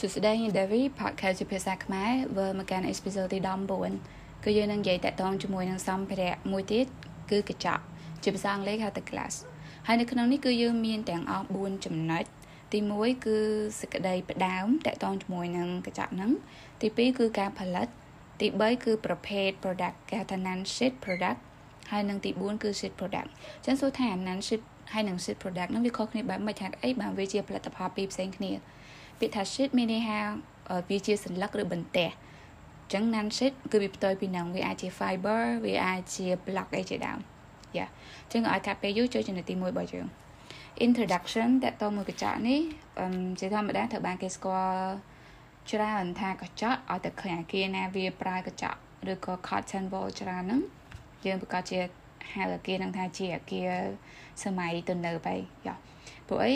សួស្តី Devi podcast ជាភាសាខ្មែរវើមកកាន់ episode ទី19គឺយើងនឹងនិយាយតាក់ទងជាមួយនឹងសម្ភារៈមួយទៀតគឺកញ្ចក់ជាភាសាអង់គ្លេសហៅថា glass ហើយនៅក្នុងនេះគឺយើងមានទាំងអស់4ចំណុចទី1គឺសេចក្តីផ្ដើមតាក់ទងជាមួយនឹងកញ្ចក់ហ្នឹងទី2គឺការផលិត ទី3គឺប្រភេទ product គេហៅថា non sheet product ហើយនឹងទី4គឺ sheet product អញ្ចឹងសួរថា non sheet ហើយនឹង sheet product ហ្នឹងវាខុសគ្នាបែបម៉េចថាអីបានវាជាផលិតផលពីរផ្សេងគ្នា ពាក្យថា sheet មានន័យថាវាជាសន្លឹកឬបន្ទះអញ្ចឹង non sheet គឺវាផ្ទុយពីនឹងវាអាចជា fiber វាអាចជា block អីជាដើមយ៉ាអញ្ចឹងឲ្យកាត់ពេលយូរចូលចំណុចទី1របស់យើង introduction តើតមួយកញ្ចក់នេះអឺជាធម្មតាត្រូវបានគេស្គាល់ច្រើនថាកញ្ចក់ឲ្យតែឃើញអាគារណាវាប្រើកញ្ចក់ឬក៏ cotton wall ច្រើនហ្នឹងយើងប្រកាសជាហៅអាគារហ្នឹងថាជាអាគារសម័យទំនើបហើយយ៉ាព្រោះអី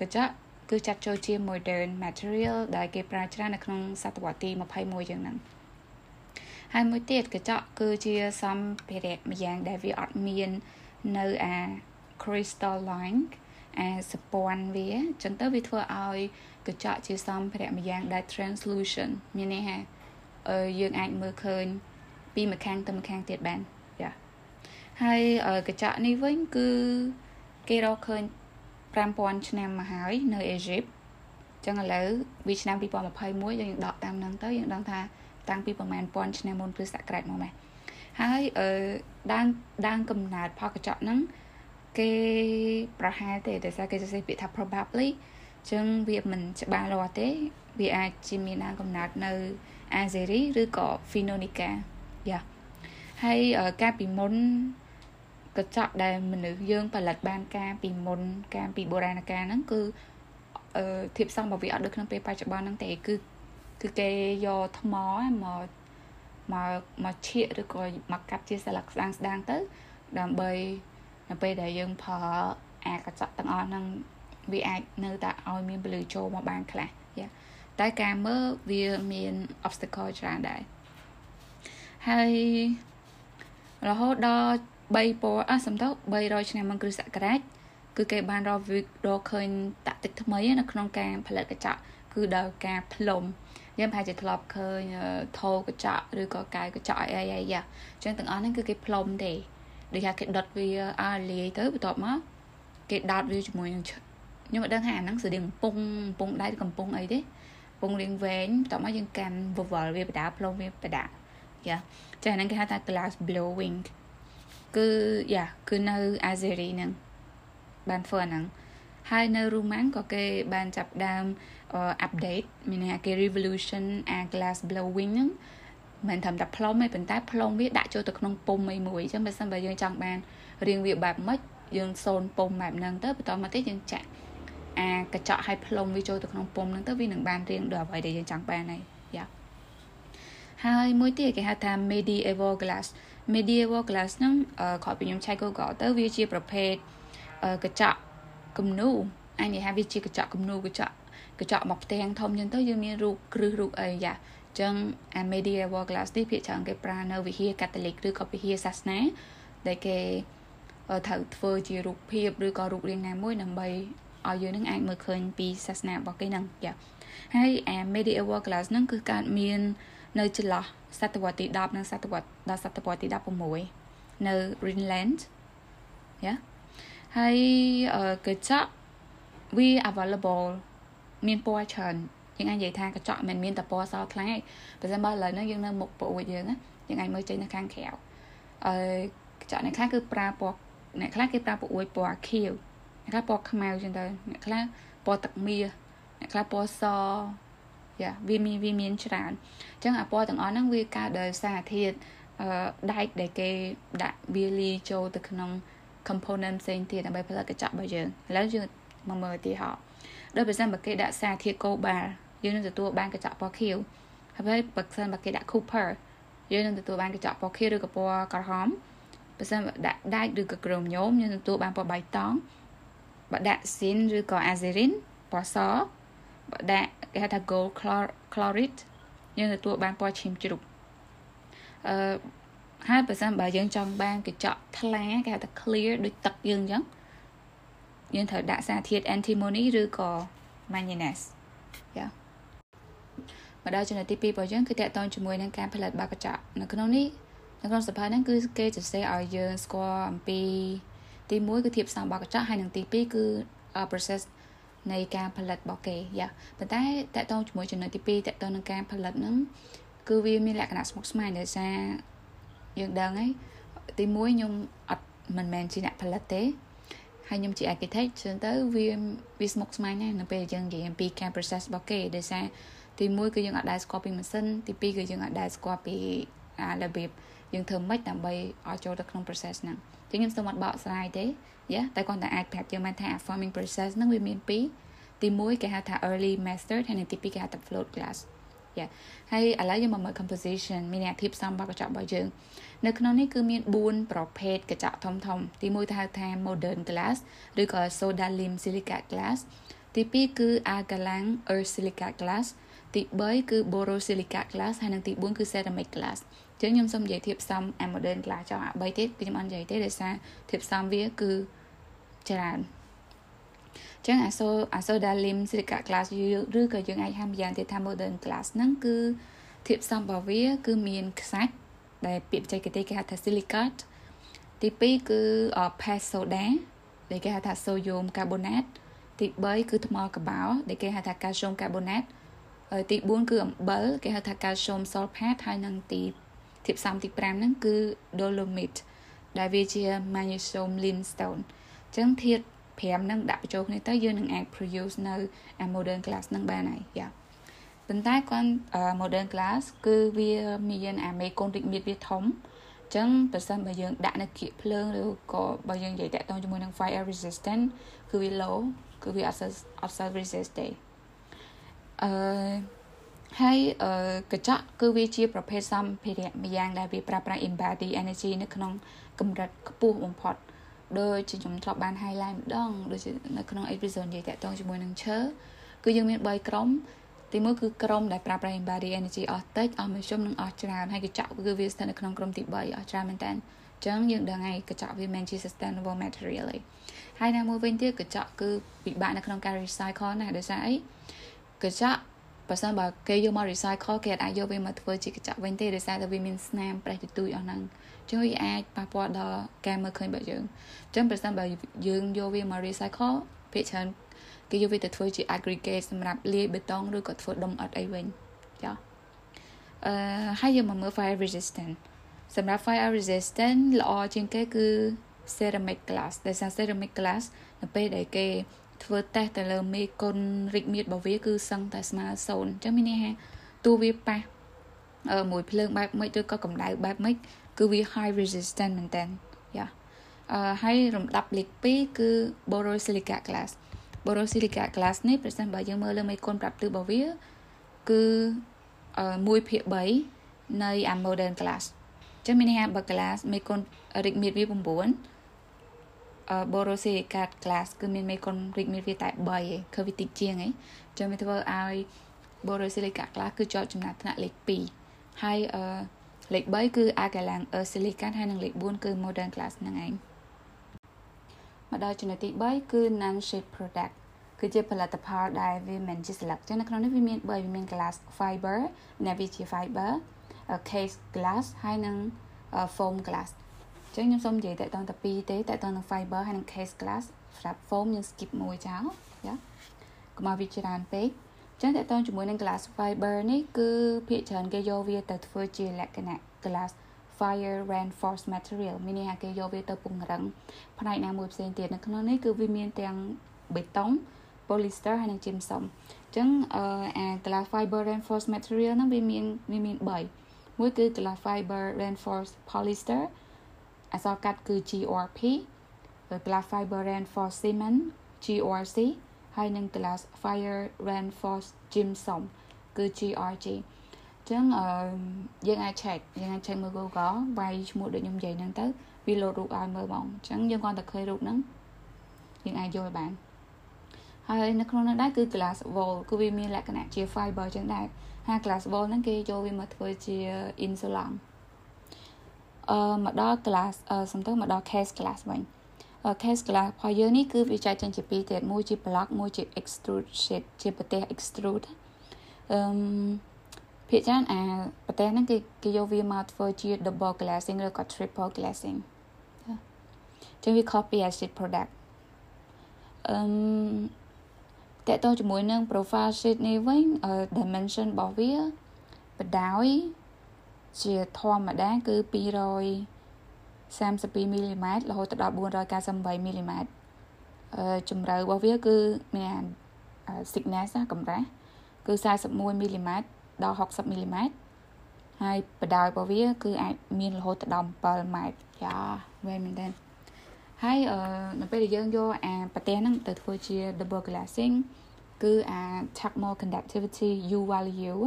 កញ្ចក់ គឺចាត់ចូលជា modern material ដែលគេប្រើច្រើននៅក្នុងសតវត្សទី21យ៉ាងហ្នឹងហើយមួយទៀតកញ្ចក់គឺជាសម្ភារៈម្យ៉ាងដែលវាអត់មាននៅអា crystalline អាសពន្ធវាអញ្ចឹងទៅវាធ្វើឲ្យកញ្ចក់ជាសម្ភារៈម្យ៉ាងដែល translucent មានន័យថាយើងអាចមើលឃើញ ពីម្ខាងទៅម្ខាងទៀតបានចាហើយកញ្ចក់នេះវិញគឺគេរកឃើញ 5000ឆ្នាំមកហើយនៅអេស៊ីបចឹងឥឡូវវាឆ្នាំ2021យើងដកតាមហ្នឹងទៅយើងដឹងថាតាំងពីប្រហែល1000ឆ្នាំមុនគ្រិស្តសករាជមកម៉េះហើយអឺដើមដើមកំណើតផលកញ្ចក់ហ្នឹងគេប្រហែលទេតែសារគេសរសេរពាក្យថា probably ចឹងវាមិនច្បាស់លាស់ទេ វាអាចជាមានដើមកំណើតនៅអាសេរីឬក៏ Phoenicia យ៉ាហើយកាលពីមុន កញ្ចក់ដែលមនុស្សយើងផលិតបានការពីមុនការពីបុរាណកាលហ្នឹងគឺអឺធៀបសំរបស់វាអត់ដូចក្នុងពេលបច្ចុប្បន្នហ្នឹងទេគឺគឺគេយកថ្មមកមកមកឈៀកឬក៏មកកាត់ជាស្លឹកស្ដាងស្ដាងទៅ ដើម្បីនៅពេលដែលយើងផលអាកញ្ចក់ទាំងអស់ហ្នឹងវាអាចនៅតែឲ្យមានពលឺចូលមកបានខ្លះយ៉ាតែការមើលវាមាន obstacle ច្រើនដែរហើយរហូតដល់ 3ពណ៌អះសំដៅ300ឆ្នាំមុនគ្រិស្តសករាជគឺគេបានរករកឃើញតាក់ទឹកថ្មីនៅក្នុងការផលិតកញ្ចក់គឺដោយការផ្លុំយើងប្រហែលជាធ្លាប់ឃើញថោកញ្ចក់ឬក៏កែវកញ្ចក់អីអីអីយ៉ាអញ្ចឹងទាំងអស់ហ្នឹងគឺគេផ្លុំទេដូចថាគេដុតវាឲ្យលាយទៅបន្ទាប់មកគេដោតវាជាមួយនឹងខ្ញុំមិនដឹងថាអាហ្នឹងស្តៀងកំពុងកំពុងដៃកំពុងអីទេកំពុងរៀងវែងបន្ទាប់មកយើងកាន់វវល់វាបដាផ្លុំវាបដាយ៉ាចាហ្នឹងគេហៅថា glass blowing គឺយ៉ាគឺនៅ Azeri ហ្នឹងបានធ្វើអាហ្នឹងហើយនៅ Roman ក៏គេបានចាប់ដើម update មានន័យថាគេ revolution អា glass blowing ហ្នឹងមិនត្រឹមតែផ្លុំទេប៉ុន្តែផ្លុំវាដាក់ចូលទៅក្នុងពុំអីមួយអញ្ចឹងបើសិនបើយើងចង់បានរៀងវាបែបម៉េចយើងសូនពុំបែបហ្នឹងទៅបន្តមកទៀតយើងចាក់អាកញ្ចក់ឲ្យផ្លុំវាចូលទៅក្នុងពុំហ្នឹងទៅវានឹងបានរៀងដល់អ្វីដែលយើងចង់បានហើយយ៉ាហើយមួយទៀតគេហៅថា medieval glass medieval glass ហ្នឹងក្រោយពីខ្ញុំឆែក Google ទៅវាជាប្រភេទកញ្ចក់គំនូអញនិយាយថាវាជាកញ្ចក់គំនូកញ្ចក់កញ្ចក់មកផ្ទាំងធំចឹងទៅយើងមានរូបគ្រឹះរូបអីយ៉ាចឹងអា medieval glass នេះភាគច្រើនគេប្រើនៅវិហារកាតូលិកឬក៏វិហារសាសនាដែលគេត្រូវធ្វើជារូបភាពឬក៏រូបរាងណាមួយដើម្បីឲ្យយើងនឹងអាចមើលឃើញពីសាសនារបស់គេហ្នឹងយ៉ាហើយអា medieval glass ហ្នឹងគឺកើតមាន នៅចន្លោះសតវត្សទី10និងសតវត្សដល់សតវត្សទី16នៅ Greenland យ៉ាហើយកញ្ចក់វា available មានពណ៌ច្រើនយើងអាចនិយាយថាកញ្ចក់មិនមានតែពណ៌សខ្លាំងទេបើមិនបើឥឡូវហ្នឹងយើងនៅមុខប្រួយយើងណាយើងអាចមើលចេញនៅខាងក្រៅអឺកញ្ចក់អ្នកខ្លះគឺប្រើពណ៌អ្នកខ្លះគេប្រើប្រួយពណ៌ខៀវអ្នកខ្លះពណ៌ខ្មៅចឹងទៅអ្នកខ្លះពណ៌ទឹកមាសអ្នកខ្លះពណ៌ស យ៉ាវាមានវាមានច្រើនអញ្ចឹងអាពណ៌ទាំងអស់ហ្នឹងវាកើតដោយសារធាតុអឺដែកដែលគេដាក់វាលីចូលទៅក្នុង component ផ្សេងទៀតដើម្បីផលិតកញ្ចក់របស់យើងឥឡូវយើងមកមើលទីហោដោយប្រសិនបើគេដាក់សារធាតុ cobalt យើងនឹងទទួលបានកញ្ចក់ពណ៌ខៀវហើយបើសិនបើគេដាក់ copper យើងនឹងទទួលបានកញ្ចក់ពណ៌ខៀវឬក៏ពណ៌ក្រហមបើសិនបើដាក់ដែកឬក៏ក្រូមញោមយើងនឹងទទួលបានពណ៌បៃតងបើដាក់ zinc ឬក៏ azurin ពណ៌សបើដាក់ គេហៅថា gold chloride យើងទទួលបានពណ៌ឈាមជ្រូកអឺហើយបើសិនបើយើងចង់បានកញ្ចក់ថ្លាគេហៅថា clear ដូចទឹកយើងអញ្ចឹងយើងត្រូវដាក់សារធាតុ antimony ឬក៏ manganese យ៉ាមកដល់ចំណុចទី2របស់យើងគឺតកតងជាមួយនឹងការផលិតបាកញ្ចក់នៅក្នុងនេះនៅក្នុងសភៅហ្នឹងគឺគេសរសេរឲ្យយើងស្គាល់អំពីទី1គឺធៀបស្តង់បាកញ្ចក់ហើយនិងទី2គឺ process នៃការផលិតរបស់គេយ៉ាប៉ុន្តែតកតងជាមួយចំណុចទី2តកតងនឹងការផលិតហ្នឹងគឺវាមានលក្ខណៈស្មុគស្មាញដោយសារយើងដឹងហើយទី1ខ្ញុំអត់មិនមែនជាអ្នកផលិតទេហើយខ្ញុំជា architect ចឹងទៅវាវាស្មុគស្មាញណាស់នៅពេលយើងនិយាយអំពីការ process របស់គេដោយសារទី1គឺយើងអត់ដែលស្គាល់ពីម៉ាស៊ីនទី2គឺយើងអត់ដែលស្គាល់ពីអារបៀបយើងធ្វើម៉េចដើម្បីឲ្យចូលទៅក្នុង process ហ្នឹងចឹងខ្ញុំសូមអត់បកស្រាយទេ យ៉ាតែគាត់តែអាចប្រាប់យើងបានថា forming process ហ្នឹងវាមានពីរទី1គេហៅថា early method ហើយនិងទី2គេហៅថា float glass យ៉ាហើយឥឡូវយើងមកមើល composition មានអ្នកធៀបសំរបស់កញ្ចក់របស់យើងនៅក្នុងនេះគឺមាន4ប្រភេទកញ្ចក់ធំធំទី1ទៅហៅថា modern glass ឬក៏ soda lim silica glass ទី2គឺ alkaline earth silica glass ទី3គឺ borosilicate glass ហើយនិងទី4គឺ ceramic glass អញ្ចឹងខ្ញុំសូមនិយាយធៀបសំ modern glass ចង់អា3ទៀតគឺខ្ញុំអត់និយាយទេដោយសារធៀបសំវាគឺច្រើនអញ្ចឹងអាសូអាសូដាលីមស៊ីលីកា glass ឬក៏យើងអាចហៅម្យ៉ាងទៀតថា modern glass ហ្នឹងគឺធៀបសំរបស់វា គឺមានខ្សាច់ដែលពាក្យបច្ចេកទេសគេហៅថា silicate ទី2គឺ paste soda ដែលគេហៅថា sodium carbonate ទី3គឺថ្មក្បោដែលគេហៅថា calcium carbonate ទី4គឺអំបិលគេហៅថា calcium sulfate ហើយនិងទី ធាតុផ្សំទី5ហ្នឹងគឺ dolomite ដែលវាជា magnesium limestone អញ្ចឹងធាតុ5ហ្នឹងដាក់បញ្ចូលគ្នាទៅយើងនឹងអាច produce នៅ modern glass ហ្នឹងបានហើយយ៉ាប៉ុន្តែគាត់ modern glass គឺវាមានអាមេកូនរីកមាឌវាធំអញ្ចឹងបើសិនបើយើងដាក់នៅគៀកភ្លើងឬក៏បើយើងនិយាយតាក់ទងជាមួយនឹង fire resistant គឺវា low គឺវាអត់សូវអត់សូវ resist ទេអឺ ហើយកញ្ចក់គឺវាជាប្រភេទសម្ភារៈម្យ៉ាងដែលវាប្រើប្រាស់ embody energy នៅក្នុងកម្រិតខ្ពស់បំផុតដូចជាខ្ញុំធ្លាប់បាន highlight ម្ដងដូចជានៅក្នុង episode និយាយតាក់ទងជាមួយនឹងឈើគឺយើងមាន3ក្រុមទីមួយគឺក្រុមដែលប្រើប្រាស់ embody energy អស់តិចអស់មធ្យមនិងអស់ច្រើនហើយកញ្ចក់គឺវាស្ថិតនៅក្នុងក្រុមទី3អស់ច្រើនមែនតើអញ្ចឹងយើងដឹងហើយកញ្ចក់វាមិនជា sustainable material ទេហើយណាមួយវិញទៀតកញ្ចក់គឺពិបាកនៅក្នុងការ recycle ណាស់ដោយសារអីកញ្ចក់ បើសិនបើគេយកមក recycle គេអាចយកវាមកធ្វើជាកញ្ចក់វិញទេដោយសារតែវាមានស្នាមប្រេះទទូចអស់ហ្នឹងចឹងវាអាចប៉ះពាល់ដល់ការមើលឃើញរបស់យើងចឹងប្រសិនបើយើងយកវាមក recycle ភាគច្រើនគេយកវាទៅធ្វើជា aggregate សម្រាប់លាយបេតុងឬក៏ធ្វើដុំអិតអីវិញចាអឺហើយយើងមកមើល fire resistant សម្រាប់ fire resistant ល្អជាងគេគឺ ceramic glass ដែលសារ ceramic glass នៅពេលដែលគេ ធ្វើតេស្តទៅលើមេគុណរិចមៀតរបស់វាគឺសឹងតែស្មើ0អញ្ចឹងមានន័យថាទោះវាប៉ះមួយភ្លើងបែបម៉េចឬក៏កម្ដៅបែបម៉េចគឺវា high resistant មែនតើយ៉ាអឺហើយរំដាប់លេខ2គឺ borosilicate glass borosilicate glass នេះប្រសិនបើយើងមើលលើមេគុណប្រាប់ទិសរបស់វា គឺ1ភាគ3នៃ modern glass ចឹងមានន័យថាបើ glass មេគុណរិចមៀតវា9 borosilicate glass គឺមានមេគុណរីកមានវាតែ3ឯងគឺវាតិចជាងឯងចឹងវាធ្វើឲ្យ borosilicate glass គឺជាប់ចំណាត់ថ្នាក់លេខ2ហើយអឺលេខ3គឺ alkaline earth silicate ហើយនិងលេខ4គឺ modern glass ហ្នឹងឯងមកដល់ចំណុចទី3គឺ non shape product គឺជាផលិតផលដែលវាមិនជាស្លឹកចឹងនៅក្នុងនេះវាមាន3វាមាន glass fiber ដែលវាជា fiber case glass ហើយនិង foam glass ចឹងខ្ញុំសូមនិយាយតទៅតែពីរទេតទៅនឹង fiber ហើយនឹង case glass សម្រាប់ foam យើង skip មួយចោលយ៉ាកុំឲ្យវាច្រើនពេកចឹងតទៅជាមួយនឹង glass fiber នេះគឺភាគច្រើនគេយកវាទៅធ្វើជាលក្ខណៈ glass fire reinforced material មានន័យថាគេយកវាទៅពង្រឹងផ្នែកណាមួយផ្សេងទៀតនៅក្នុងនេះគឺវាមានទាំងបេតុង polyester ហើយនិង gypsum អញ្ចឹងអា glass fiber reinforced material ហ្នឹងវាមានវាមាន3មួយគឺ glass fiber reinforced polyester អក្សរកាត់គឺ GRP Glass Fiber Reinforced Cement GRC ហើយនិង Glass Fire Reinforced Gypsum គឺ GRG ចឹងអឺយើងអាច check យើងអាច check មើល Google វាយឈ្មោះដូចខ្ញុំនិយាយហ្នឹងទៅវាលោតរូបឲ្យមើលបងចឹងយើងគ្រាន់តែឃើញរូបហ្នឹងយើងអាចយល់បានហើយនៅក្នុងនោះដែរគឺ glass wall គឺវាមានលក្ខណៈជា fiber ចឹងដែរហើយ glass wall ហ្នឹងគេចូលវាមកធ្វើជា insulation អឺមកដល់ class អឺសំទៅមកដល់ case class វិញ case glass របស់យើងនេះគឺវាចែកចេញជាពីរទៀតមួយជា block មួយជា extrude sheet ជាប្រទេស extrude អឺភាគច្រើនអាប្រទេសហ្នឹងគេគេយកវាមកធ្វើជា double glassing ឬក៏ triple glassing ចឹងវា copy acid product អឺតើតើជាមួយនឹង profile sheet នេះវិញ dimension របស់វាបដោយ ជាធម្មតាគឺ232មីលីម៉ែត្ររហូតដល់498មីលីម៉ែត្រអឺជម្រៅរបស់វាគឺមាន thickness ណាកម្រាស់គឺ41មីលីម៉ែត្រដល់60មីលីម៉ែត្រហើយបដោយរបស់វា គឺអាចមានរហូតដល់7ម៉ែត្រយ៉ាវែងមែនតើហើយអឺនៅពេលដែលយើងយកអាប្រទេសហ្នឹងទៅធ្វើជា double glassing គឺអា thermal conductivity U value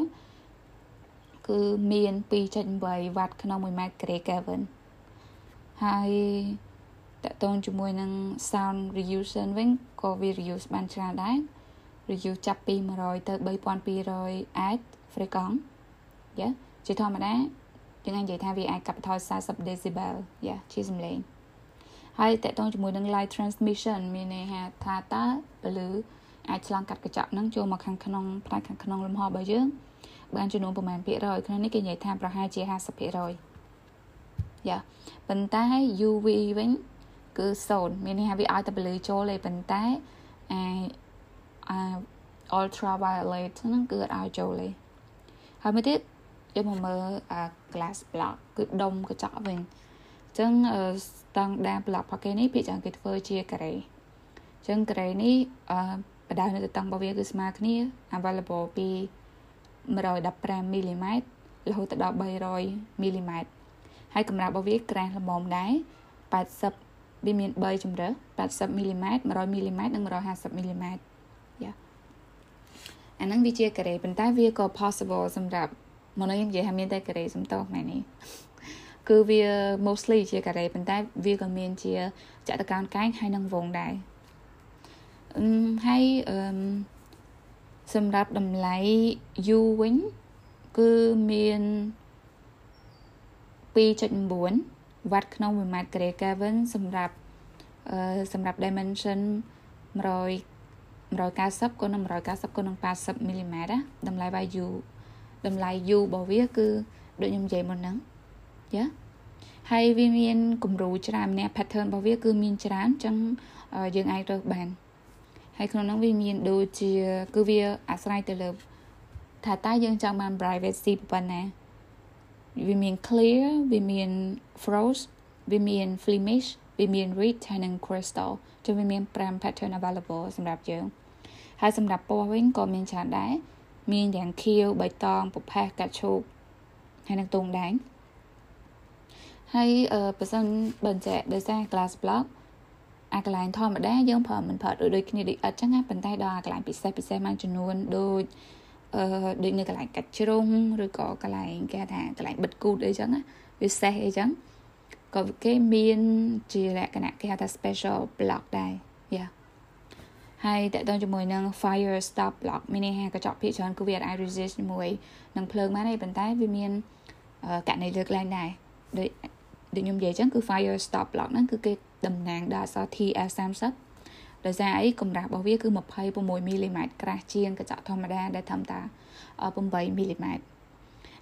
គឺមាន2.8វ៉ាត់ក្នុង1ម៉ែត្រក្រេ Kelvin ហើយតកតងជាមួយនឹង sound reduction វិញក៏វា reduce បានច្រើនដែរ reduce ចាប់ពី100ទៅ3200 Hz frequency យ៉ាជាធម្មតាយើងអាចនិយាយថាវាអាចកាត់បន្ថយ40 decibel យ៉ាជាសំឡេងហើយតកតងជាមួយនឹង light transmission មានន័យថាតើពលឺអាចឆ្លងកាត់កញ្ចក់ហ្នឹងចូលមកខាងក្នុងផ្នែកខាងក្នុងលំហរបស់យើង បានចំនួនប្រមាណភាគរយក្នុងនេះគេនិយាយថាប្រហែលជា50%យ៉ាប៉ុន្តែ UV វិញគឺ0មានន័យថាវាឲ្យតែពលឺចូលទេប៉ុន្តែអាអា ultraviolet ហ្នឹងគឺអត់ឲ្យចូលទេហើយមួយទៀតយើងមកមើលអា glass block គឺដុំកញ្ចក់វិញអញ្ចឹងស្តង់ដារ block របស់គេនេះភាគច្រើនគេធ្វើជាការ៉េអញ្ចឹងការ៉េនេះអឺបដៅនៅតាំងរបស់វាគឺស្មើគ្នា available ពី 115មីលីម៉ែត្ររហូតដល់300មីលីម៉ែត្រហើយកម្រាស់របស់វាក្រាស់ល្មមដែរ80វាមាន3ជម្រើស80មីលីម៉ែត្រ100មីលីម៉ែត្រនិង150មីលីម៉ែត្រយ៉ាអាហ្នឹងវាជាការ៉េប៉ុន្តែវាក៏ possible សម្រាប់មកនេះនិយាយថាមានតែការ៉េសំតោមែននេះគឺវា mostly ជាការ៉េប៉ុន្តែវាក៏មានជាចតកោនកែងហើយនិងវងដែរអឺហើយអឺ សម្រាប់តម្លៃ U វិញគឺមាន2.9វ៉ាត់ក្នុង1ម៉ែត្រក្រេ Kelvin សម្រាប់អឺសម្រាប់ dimension 100 190គុណនឹង190គុណនឹង80មីលីម៉ែត្រណាតម្លៃ value តម្លៃ U របស់វាគឺដូចខ្ញុំនិយាយមុនហ្នឹងយ៉ាហើយវាមានគំរូច្រើនម្នាក់ pattern របស់វាគឺមានច្រើនអញ្ចឹងយើងអាចរើសបាន ហើយក្នុងនោះវាមានដូចជា គឺវាអាស្រ័យទៅលើថាតើយើងចង់បាន privacy ប៉ុណ្ណាវាមាន clear វាមាន frost វាមាន flemish វាមាន red ហើយនិង crystal គឺវាមាន5 pattern available សម្រាប់យើងហើយសម្រាប់ពណ៌វិញក៏មានច្រើនដែរមានយ៉ាងខៀវបៃតងពផេះកាត់ឈូកហើយនិងទងដែងហើយអឺបើសិនបើចែកដោយសារ glass block អាកន្លែងធម្មតាយើងប្រើមិនប្រើដូចដូចគ្នាដូចអត់ចឹងណាប៉ុន្តែដល់អាកន្លែងពិសេសពិសេសមួយចំនួនដូចអឺដូចនៅកន្លែងកាច់ជ្រុងឬក៏កន្លែងគេថាកន្លែងបិទគូតអីចឹងណាវាសេះអីចឹងក៏គេមានជាលក្ខណៈគេហៅថា special block ដែរយ៉ាហើយតកតងជាមួយនឹង fire stop block មានន័យថាកញ្ចក់ភាគច្រើនគឺវាអាច resist ជាមួយនឹងភ្លើងបានទេប៉ុន្តែវាមានករណីលើកឡើងដែរដូចដូចខ្ញុំនិយាយចឹងគឺ fire stop block ហ្នឹងគឺគេ តំណាងដល់អក្សរ TF30 ដោយសារអីកម្រាស់របស់វាគឺ26មីលីម៉ែត្រក្រាស់ជាងកញ្ចក់ធម្មតាដែលធម្មតា8មីលីម៉ែត្រ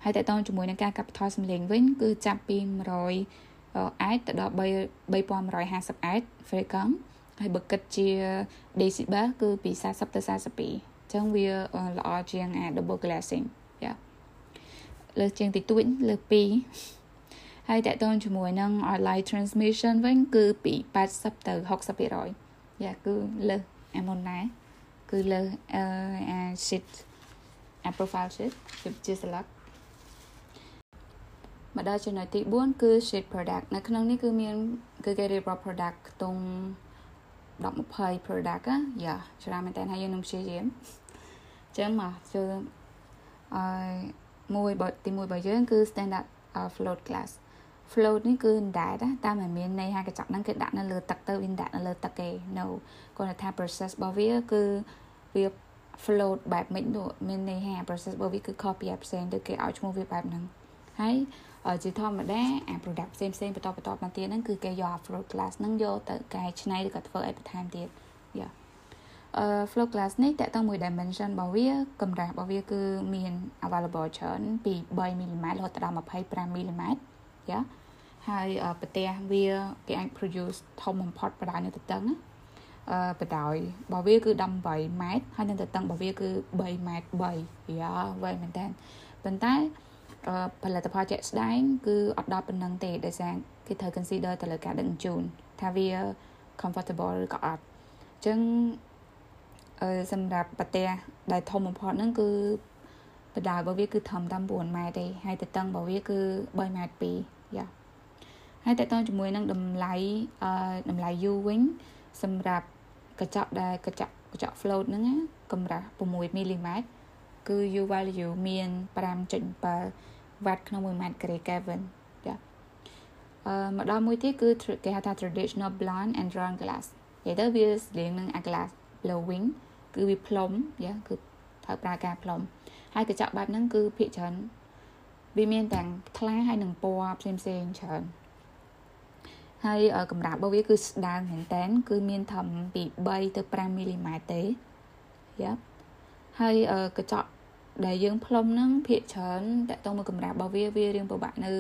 ហើយតកតងជាមួយនឹងការកាត់បន្ថយសំឡេងវិញ គឺចាប់ពី100អែតទៅដល់3150អែត frequency ហើយបើគិតជា decibel គឺពី40ទៅ42អញ្ចឹងវាល្អជាងអា double glassing យ៉ាលើជាងតិចតួចលើ2 ហើយតកតងជាមួយនឹង online transmission វិញគឺពី80ទៅ60%យ៉ាគឺលើសអាមុនដែរគឺលើសអឺអា sheet អា profile sheet ជា select មកដល់ចំណុចទី4គឺ sheet product នៅក្នុងនេះគឺមានគឺគេរៀបរាប់ product ខ្ទង់10 20 product យ៉ាច្រើនមែនតើហើយយើងនឹងព្យាយាមអញ្ចឹងមកចូលអឺមួយបើទី1របស់យើងគឺ standard float glass float នេះគឺដែរតែមិនមានន័យថាកញ្ចក់ហ្នឹងគឺដាក់នៅលើទឹកទៅវាដាក់នៅលើទឹកទេ no គាត់ថា process របស់វាគឺវា float បែបមិននោះមានន័យថា process របស់វាគឺខុសពីផ្សេងទៅគេឲ្យឈ្មោះវាបែបហ្នឹងហើយជាធម្មតាអា product ផ្សេងផ្សេងបន្តបន្តមកទៀតហ្នឹងគឺគេយក float glass ហ្នឹងយកទៅកែច្នៃឬក៏ធ្វើឲ្យបន្ថែមទៀតយ៉ាអអឺ flow glass នេះតើតើមួយ dimension របស់វាកម្រាស់របស់វាគឺមាន available ច្រើនពី3 mm រហូតដល់25 mm យ៉ា ហើយប្រទេសវាគេអាច produce ធំបំផុតបដានៅទៅតឹងណាអឺបដោយរបស់វាគឺ18ម៉ែត្រហើយនៅទៅតឹងរបស់វាគឺ3ម៉ែត្រ3យ៉ាវែងមែនតើប៉ុន្តែផលិតផលជាក់ស្ដែងគឺអត់ដល់ប៉ុណ្ណឹងទេដោយសារគេត្រូវ consider ទៅលើការដឹកជញ្ជូនថាវា comfortable ឬក៏អត់អញ្ចឹងអឺសម្រាប់ប្រទេសដែលធំបំផុតហ្នឹងគឺបដារបស់វាគឺធំតាម9ម៉ែត្រទេហើយទៅតឹងរបស់វាគឺ3ម៉ែត្រ2យ៉ា ហើយតើតើជាមួយនឹងតម្លៃអឺតម្លៃ U វិញសម្រាប់កញ្ចក់ដែលកញ្ចក់កញ្ចក់ float ហ្នឹងកម្រាស់6មីលីម៉ែត្រគឺ U value មាន5.7 watt ក្នុង1ម៉ែត្រក្រេ Kelvin ចាអឺមកដល់មួយទៀតគឺគេហៅថា traditional blind and round glass និយាយទៅវាស្តៀងនឹង a glass blowing គឺវាផ្លុំយ៉ាគឺត្រូវប្រើការផ្លុំហើយកញ្ចក់បែបហ្នឹងគឺភាគច្រើនវាមានទាំងថ្លាហើយនិងពណ៌ផ្សេងផ្សេងច្រើន ហើយកម្រាស់របស់វាគឺស្ដើងមែនតើគឺមានធំពី3ទៅ5មីលីម៉ែត្រទេយ៉ាហើយកញ្ចក់ដែលយើងផ្លុំហ្នឹងភាគច្រើនតកតងមួយកម្រាស់របស់វាវារៀងពិបាកនៅ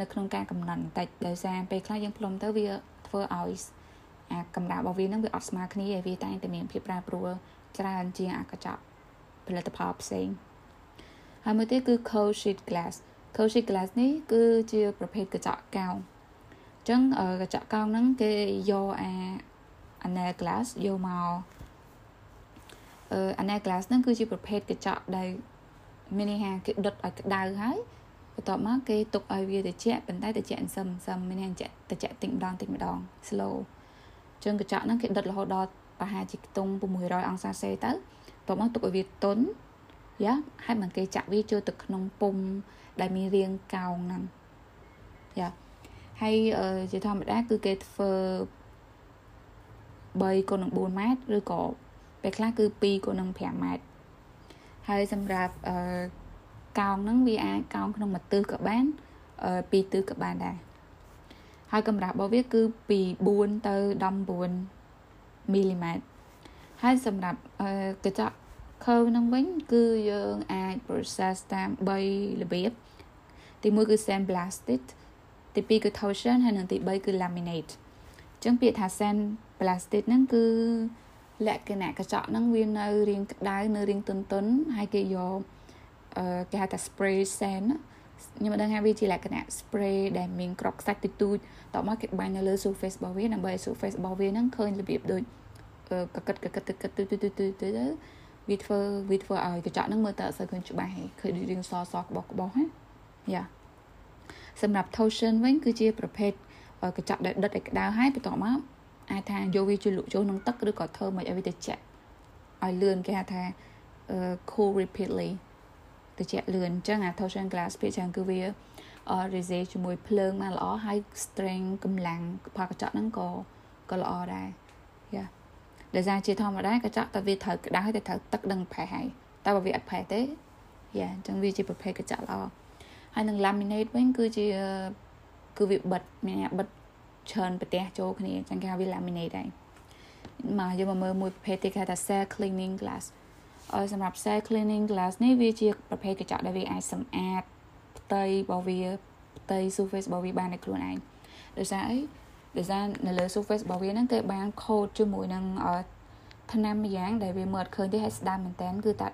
នៅក្នុងការកំណត់បន្តិចដោយសារពេលខ្លះយើងផ្លុំទៅវាធ្វើឲ្យអាកម្រាស់របស់វាហ្នឹងវាអត់ស្មើគ្នាហើយវាតែងតែមានភាពប្រែប្រួលច្រើនជាងអាកញ្ចក់ផលិតផលផ្សេងហើយមួយទៀតគឺ cold sheet glass cold sheet glass នេះគឺជាប្រភេទកញ្ចក់កោងអញ្ចឹងកញ្ចក់កោងហ្នឹងគេយកអា anel glass យកមកអឺ anel glass ហ្នឹងគឺជាប្រភេទកញ្ចក់ដែលមានន័យថាគេដុតឲ្យក្តៅហើយបន្ទាប់មកគេទុកឲ្យវាត្រជាក់ប៉ុន្តែត្រជាក់សឹមសឹមមានន័យថាត្រជាក់តិចម្ដងតិចម្ដង slow ចឹងកញ្ចក់ហ្នឹងគេដុតរហូតដល់ប្រហែលជាខ្ទង់600អង្សាសេទៅបន្ទាប់មកទុកឲ្យវាទន់យ៉ាហើយមកគេចាក់វាចូលទៅក្នុងពុំដែលមានរាងកោងហ្នឹងយ៉ា ហើយជាធម្មតាគឺគេធ្វើ3គុណនឹង4ម៉ែត្រឬក៏ពេលខ្លះគឺ2គុណនឹង5ម៉ែត្រហើយសម្រាប់អឺកោងហ្នឹងវាអាចកោងក្នុងមួយទិសក៏បានអឺពីរទិសក៏បានដែរហើយកម្រាស់របស់វាគឺពី4ទៅ19មីលីម៉ែត្រហើយសម្រាប់អឺកញ្ចក់ curve ហ្នឹងវិញគឺយើងអាច process តាម3របៀបទី1គឺ sandblasted ទី2គឺ torsion ហើយនិងទី3គឺ laminate អញ្ចឹងពាក្យថា sandblasted ហ្នឹងគឺលក្ខណៈកញ្ចក់ហ្នឹងវានៅរាងក្តៅនៅរាងទន់ទន់ហើយគេយកអឺគេហៅថា spray sand ខ្ញុំមិនដឹងថាវាជាលក្ខណៈ spray ដែលមានក្របខ្សាច់តិចតួចតមកគេបាញ់នៅលើ surface របស់វាដើម្បីឲ្យ surface របស់វាហ្នឹងឃើញរបៀបដូចកកិតកកិតកកិតទៅទៅទៅទៅទៅវាធ្វើវាធ្វើឲ្យកញ្ចក់ហ្នឹងមើលទៅអត់សូវឃើញច្បាស់ទេឃើញរាងសសក្បោះក្បោះណាយ៉ា សម្រាប់ torsion វិញគឺជាប្រភេទកញ្ចក់ដែលដិតឲ្យក្តៅហើយបន្ទាប់មកអាចថាយកវាជួយលក់ចូលក្នុងទឹកឬក៏ធ្វើមិនឲ្យវាត្រជាក់ឲ្យលឿនគេហៅថា cool rapidly ត្រជាក់លឿនអញ្ចឹងអា torsion glass ភាគច្រើនគឺវាអឺ resist ជាមួយភ្លើងមកល្អហើយ strength កម្លាំងផលកញ្ចក់ហ្នឹងក៏ក៏ល្អដែរយ៉ាដោយសារជាធម្មតាកញ្ចក់តែវាត្រូវក្តៅតែត្រូវទឹកដឹងប្រេះហើយតែបើវាអត់ប្រេះទេយ៉ាអញ្ចឹងវាជាប្រភេទកញ្ចក់ល្អ ហើយនឹង laminate វិញគឺជាគឺវាបិទមានអ្នកបិទច្រើនប្រទេសចូលគ្នាអញ្ចឹងគេហៅវា laminate ដែរមកយកមកមើលមួយប្រភេទទៀតគេហៅថា cell cleaning glass អឺសម្រាប់ cell cleaning glass នេះវាជាប្រភេទកញ្ចក់ដែលវាអាចសម្អាតផ្ទៃរបស់វាផ្ទៃ surface របស់វាបានដោយខ្លួនឯងដោយសារអីដោយសារនៅលើ surface របស់វាហ្នឹងគេបាន coat ជាមួយនឹងថ្នាំម្យ៉ាងដែលវាមើលអត់ឃើញទេហើយស្ដាំមែនតើគឺតែ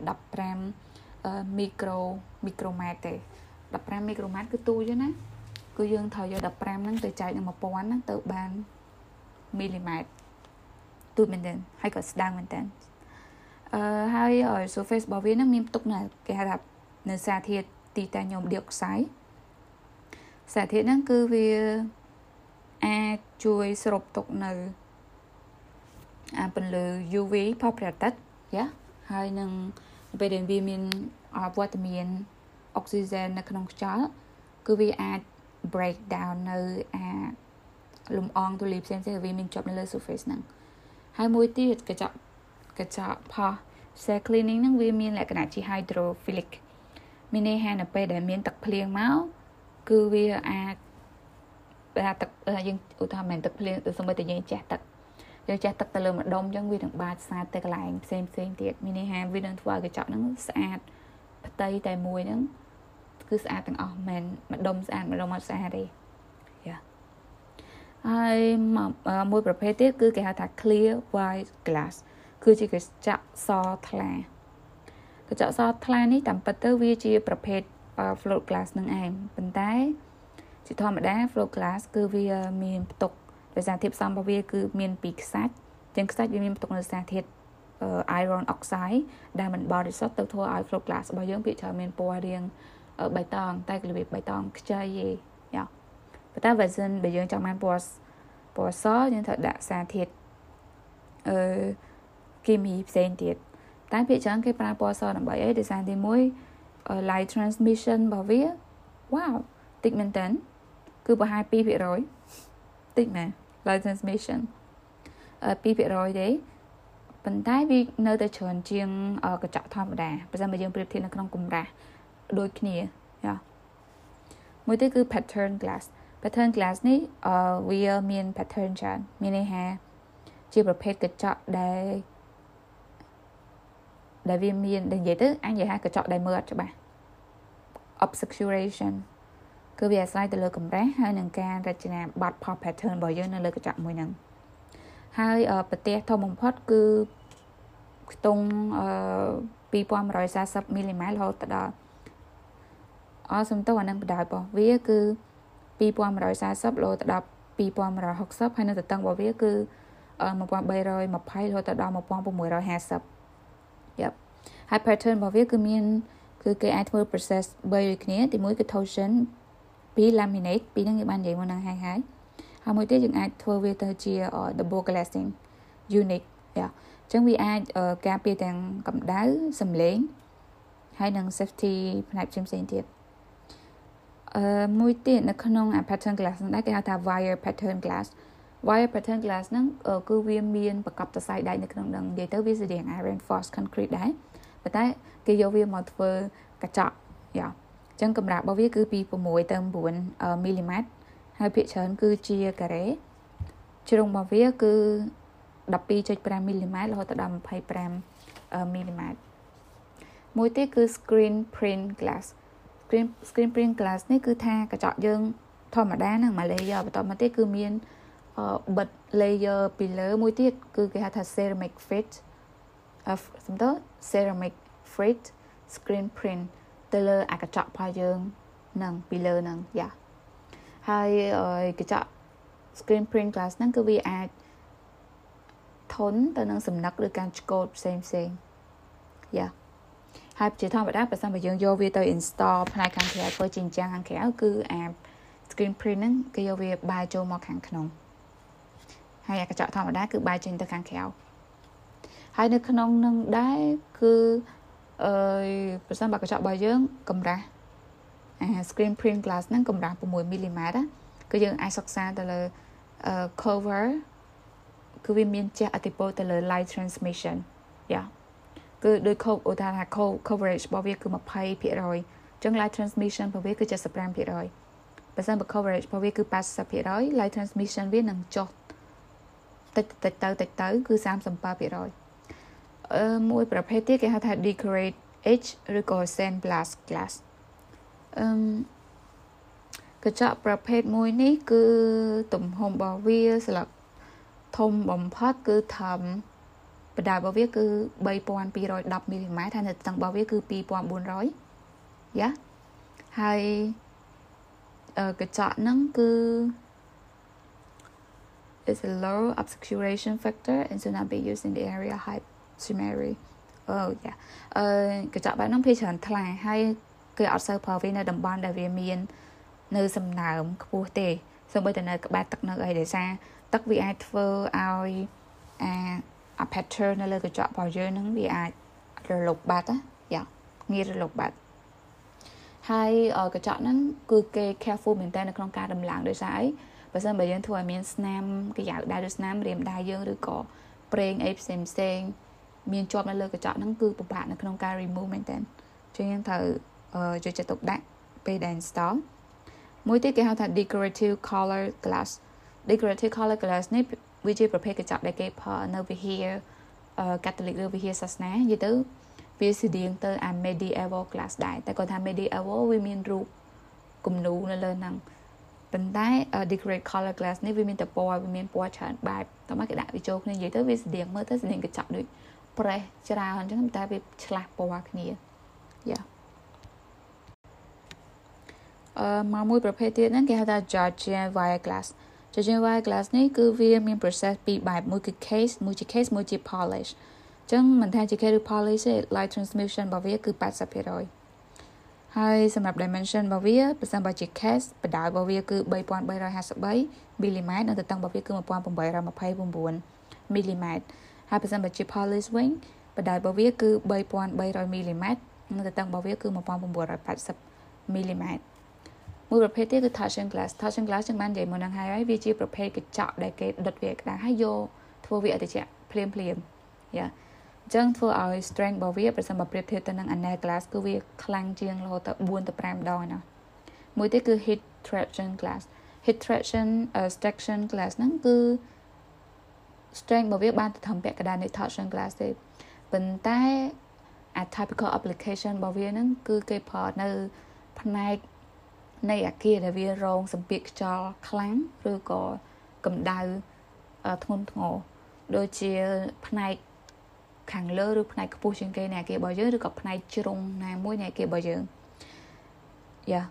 15មីក្រូមីក្រូម៉ែត្រទេ 15មីក្រូម៉ែត្រគឺទូចណាគឺយើងត្រូវយក15ហ្នឹងទៅចែកនឹង1000ហ្នឹងទៅបានមីលីម៉ែត្រទូចមែនតើហើយក៏ស្ដាងមែនតើអឺហើយ surface របស់វាហ្នឹងមានផ្ទុកនៅគេហៅថានៅសារធាតុទីតាញ៉ូមឌីអុកសាយសារធាតុហ្នឹងគឺវាអាចជួយស្រូបទុកនៅអាពន្លឺ UV ផលប្រតិតយ៉ាហើយនឹងពេលដែលវាមានវត្តមាន អុកស៊ីហ្សែននៅក្នុងខ្យល់គឺវាអាច break down នៅអាលំអងទូលាយផ្សេងៗវាមានជាប់នៅលើ surface ហ្នឹងហើយមួយទៀតកញ្ចក់កញ្ចក់ផោះ cell cleaning ហ្នឹងវាមានលក្ខណៈជា hydrophilic មានន័យថានៅពេលដែលមានទឹកភ្លៀងមកគឺវាអាចបើថាទឹកយើងឧទាហរណ៍មិនទឹកភ្លៀងសូម្បីតែយើងចេះទឹកយកចេះទឹកទៅលើម្ដុំអញ្ចឹងវានឹងបាចស្អាតទៅកន្លែងផ្សេងផ្សេងទៀតមានន័យថាវានឹងធ្វើឲ្យកញ្ចក់ហ្នឹងស្អាតផ្ទៃតែមួយហ្នឹង គឺស្អាតទាំងអស់មិនម្ដុំស្អាតម្ដុំអត់ស្អាតទេយ៉ាហើយមួយប្រភេទទៀតគឺគេហៅថា clear white glass គឺជាកញ្ចក់សថ្លាកញ្ចក់សថ្លានេះតាមពិតទៅវាជាប្រភេទ float glass នឹងឯងប៉ុន្តែជាធម្មតា float glass គឺវាមានផ្ទុកដោយសារធាតុផ្សំរបស់វាគឺមានពីខ្សាច់ទាំងខ្សាច់វាមានផ្ទុកនៅសារធាតុ iron oxide ដែលមិនបរិសុទ្ធទៅធ្វើឲ្យ float glass របស់យើងភាគច្រើនមានពណ៌រាង បៃតងតែរបៀបបៃតងខ្ចីទេយ៉ាប៉ុន្តែ version បើយើងចង់បានពណ៌ពណ៌សយើងត្រូវដាក់សារធាតុអឺគីមីផ្សេងទៀតតែភាគច្រើនគេប្រើពណ៌សដើម្បីអីដោយសារទី1 light transmission របស់វា wow តិចមែនតើគឺប្រហែល2%តិចមែន light transmission 2%ទេប៉ុន្តែវានៅតែច្រើនជាងកញ្ចក់ធម្មតាបើមិនបើយើងប្រៀបធៀបនៅក្នុងកម្រាស់ ដូចគ្នាយ៉ាមួយទៀតគឺ pattern glass pattern glass នេះអឺវាមាន pattern ច្រើនមានន័យថាជាប្រភេទកញ្ចក់ដែលដែលវាមានដែលនិយាយទៅអញនិយាយថាកញ្ចក់ដែលមើលអត់ច្បាស់ obscuration គឺវាអាស្រ័យទៅលើកម្រាស់ហើយនឹងការរចនាប័ទ្ម pop pattern របស់យើងនៅលើកញ្ចក់មួយហ្នឹងហើយប្រទេសធំបំផុតគឺខ្ទង់2140មីលីម៉ែត្ររហូតដល់ អសំទោសអានឹងបណ្ដោយរបស់វាគឺ2140រហូតដល់2160ហើយនៅទទឹងរបស់វាគឺ1320រហូតដល់1650 Yep ហើយ pattern របស់វាគឺមានគឺគេអាចធ្វើ process 3ដូចគ្នាទីមួយគឺ torsion ពី laminate ពីហ្នឹងយើងបាននិយាយមកហ្នឹងហើយហើយហើយមួយទៀតយើងអាចធ្វើវាទៅជា double glassing unit យ៉ាអញ្ចឹងវាអាចការពារទាំងកម្ដៅសំឡេងហើយនិង safety ផ្នែកផ្សេងផ្សេងទៀតអឺ មួយទៀតនៅក្នុងអា pattern glass ហ្នឹងដែរគេហៅថា wire pattern glass wire pattern glass ហ្នឹងគឺវាមានប្រកបសរសៃដែកនៅក្នុងហ្នឹងនិយាយទៅវាស្រដៀង iron force concrete ដែរប៉ុន្តែគេយកវាមកធ្វើកញ្ចក់យ៉ាអញ្ចឹងកម្រាស់របស់វាគឺពី6ទៅ9មីលីម៉ែត្រហើយភាគច្រើនគឺជាការ៉េជ្រុងរបស់វាគឺ12.5មីលីម៉ែត្ររហូតដល់25មីលីម៉ែត្រមួយទៀតគឺ screen print glass screen screen print glass នេះគឺថាកញ្ចក់យើងធម្មតាហ្នឹងមួយ layer បន្តមកទៀតគឺមានបិទ layer ពីលើមួយទៀតគឺគេហៅថា ceramic fit អឺសំដៅ ceramic fit screen print ទៅលើអាកញ្ចក់របស់យើងនឹងពីលើនឹងយ៉ាហើយកញ្ចក់ screen print glass ហ្នឹងគឺវាអាចធន់ទៅនឹងសំណឹកឬការឆ្កូតផ្សេងផ្សេងយ៉ា ហើយជាធម្មតាបើសិនបើយើងយកវាទៅ install ផ្នែកខាងក្រៅធ្វើជាអញ្ចឹងខាងក្រៅគឺអា screen print ហ្នឹងគេយកវាបែរចូលមកខាងក្នុងហើយអាកញ្ចក់ធម្មតាគឺបែរចេញទៅខាងក្រៅហើយនៅក្នុងនឹងដែរគឺអឺប្រសិនបើកញ្ចក់របស់យើងកម្រាស់អា screen print glass ហ្នឹងកម្រាស់6មីលីម៉ែត្រគឺយើងអាចសិក្សាទៅលើ cover គឺវាមានជះឥទ្ធិពលទៅលើ light transmission យ៉ា គឺដោយខូបឧទាហរណ៍ថា coverage របស់វាគឺ20%អញ្ចឹង light transmission របស់វាគឺ75%បើសិនបើ coverage របស់វាគឺ80% light transmission វានឹងចុះតិចតិចទៅតិចទៅគឺ37%អឺមួយប្រភេទទៀតគេហៅថា decorate edge ឬក៏ sandblast glass អឺកញ្ចក់ប្រភេទមួយនេះគឺទំហំរបស់វាស្លឹកធំបំផុតគឺធំ បដារបស់វាគឺ3210មីលីម៉ែត្រហើយនៅស្ទឹងរបស់វាគឺ2400យ៉ាហើយកញ្ចក់ហ្នឹងគឺ is a low obscuration factor and should not be used in the area high shimmery អូយ៉ាអឺកញ្ចក់បែបហ្នឹងភាគច្រើនថ្លាហើយគេអត់សូវប្រើវានៅតំបន់ដែលវាមាន នៅសំណើមខ្ពស់ទេសូម្បីតែនៅក្បែរទឹកនៅអីដោយសារទឹកវាអាចធ្វើឲ្យអាអា pattern នៅលើកញ្ចក់របស់យើងហ្នឹងវាអាចរលុបបាត់ណាយ៉ាងាយរលុបបាត់ហើយកញ្ចក់ហ្នឹងគឺគេ careful មែនតើនៅក្នុងការដំឡើងដោយសារអីបើសិនបើយើងធ្វើឲ្យមានស្នាមកញ្ចៅដៃឬស្នាមរៀមដៃយើងឬក៏ប្រេងអីផ្សេងផ្សេងមានជាប់នៅលើកញ្ចក់ហ្នឹងគឺពិបាកនៅក្នុងការ remove មែនតើចឹងយើងត្រូវយកចិត្តទុកដាក់ពេលដែល install មួយទៀតគេហៅថា decorative color glass decorative color glass នេះ វាជាប្រភេទកញ្ចក់ដែលគេផលនៅវិហារកាតូលិកឬវិហារសាសនានិយាយទៅវាស្តៀងទៅអា medieval class ដែរតែគាត់ថា medieval វាមានរូបគំនូរនៅលើហ្នឹងប៉ុន្តែ decorate color glass នេះវាមានតែពណ៌វាមានពណ៌ច្រើនបែបតោះមកគេដាក់វាចូលគ្នានិយាយទៅវាស្តៀងមើលទៅស្តៀងកញ្ចក់ដូចប្រេះច្រើនអញ្ចឹងតែវាឆ្លាស់ពណ៌គ្នាយ៉ាអឺមកមួយប្រភេទទៀតហ្នឹងគេហៅថា Georgian wire glass Georgian wire glass នេះគឺវាមាន process ពីរបែបមួយគឺ case មួយជា case មួយជា polish អញ្ចឹងមិនថាជា case ឬ polish ទេ light transmission របស់វាគឺ80%ហើយសម្រាប់ dimension របស់វាប្រសិនបើជា case បដៅរបស់វាគឺ3353 mm និងទទឹងរបស់វាគឺ1829 mm ហើយប្រសិនបើជា polish វិញបដៅរបស់វាគឺ3300 mm និងទទឹងរបស់វាគឺ1980 mm មួយប្រភេទទៀតគឺ touching glass touching glass ចឹងបាននិយាយមុនហ្នឹងហើយវាជាប្រភេទកញ្ចក់ដែលគេដុតវាក្តៅហើយយកធ្វើវាឲ្យត្រជាក់ភ្លាមភ្លាមយ៉ាអញ្ចឹងធ្វើឲ្យ strength របស់វាប្រសិនបើប្រៀបធៀបទៅនឹង anel glass គឺវាខ្លាំងជាងរហូតដល់4ទៅ5ដងណាមួយទៀតគឺ heat traction glass heat traction uh, traction glass ហ្នឹងគឺ strength របស់វាបានទៅធំពាក់កណ្ដាលនៃ touching glass ទេប៉ុន្តែ a typical application របស់វាហ្នឹងគឺគេប្រើនៅផ្នែក នៃអាគារដែលវារងសម្ពាធខ្យល់ខ្លាំងឬក៏កម្ដៅធ្ងន់ធ្ងរដូចជាផ្នែកខាងលើឬផ្នែកខ្ពស់ជាងគេនៃអាគាររបស់យើងឬក៏ផ្នែកជ្រុងណាមួយនៃអាគាររបស់យើងយ៉ា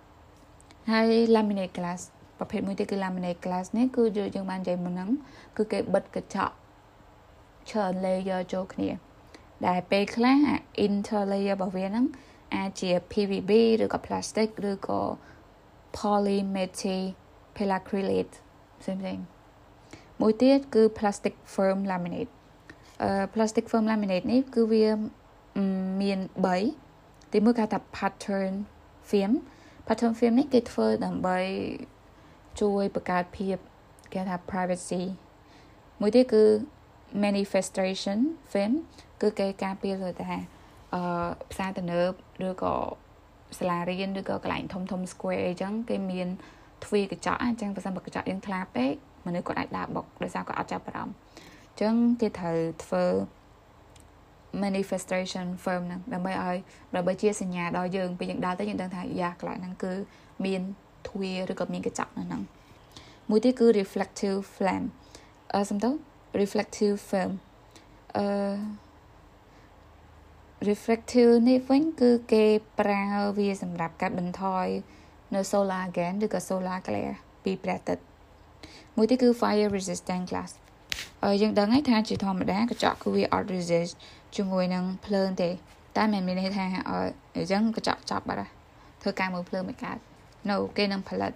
ហើយ laminate glass ប្រភេទមួយទៀតគឺ laminate glass នេះគឺយើងបាននិយាយមុនហ្នឹងគឺគេបិទកញ្ចក់ច្រើន layer ចូលគ្នា ដែលពេលខ្លះអា inter layer របស់វាហ្នឹងអាចជា PVB ឬក៏ plastic ឬក៏ polymethylacrylate ផ្សេងផ្សេងមួយទៀតគឺ plastic firm laminate អឺ plastic firm laminate នេះគឺវាមាន3ទីមួយគេថា pattern film pattern film នេះគេធ្វើដើម្បីជួយបង្កើតភាពគេថា privacy មួយទៀតគឺ manifestation film គឺគេការពារលើថាអឺផ្សារទំនើបឬក៏ សាលារៀនឬក៏កន្លែងធំធំ square អីចឹងគេមានទ្វារកញ្ចក់អញ្ចឹងបើសិនបើកញ្ចក់យើងថ្លាពេកមនុស្សគាត់អាចដើរបុកដោយសារគាត់អត់ចាប់អារម្មណ៍អញ្ចឹងគេត្រូវធ្វើ manifestation firm ហ្នឹងដើម្បីឲ្យដើម្បីជាសញ្ញាដល់យើងពេលយើងដើរទៅយើងដឹងថាយ៉ាកន្លែងហ្នឹងគឺមានទ្វារឬក៏មានកញ្ចក់នៅហ្នឹងមួយទៀតគឺ reflective flame អឺសំដៅ reflective film អឺ reflective នេះវិញគឺគេប្រើវាសម្រាប់កាត់បន្ថយនៅ solar gain ឬក៏ solar glare ពីព្រះអាទិត្យមួយទៀតគឺ fire resistant glass ហើយយើងដឹងហើយថាជាធម្មតាកញ្ចក់គឺវាអត់ resist ជាមួយនឹងភ្លើងទេ តែមិនមានន័យថាអញ្ចឹងកញ្ចក់ចប់បាត់ហើយធ្វើការមើលភ្លើងមិនកើត no គេនឹងផលិត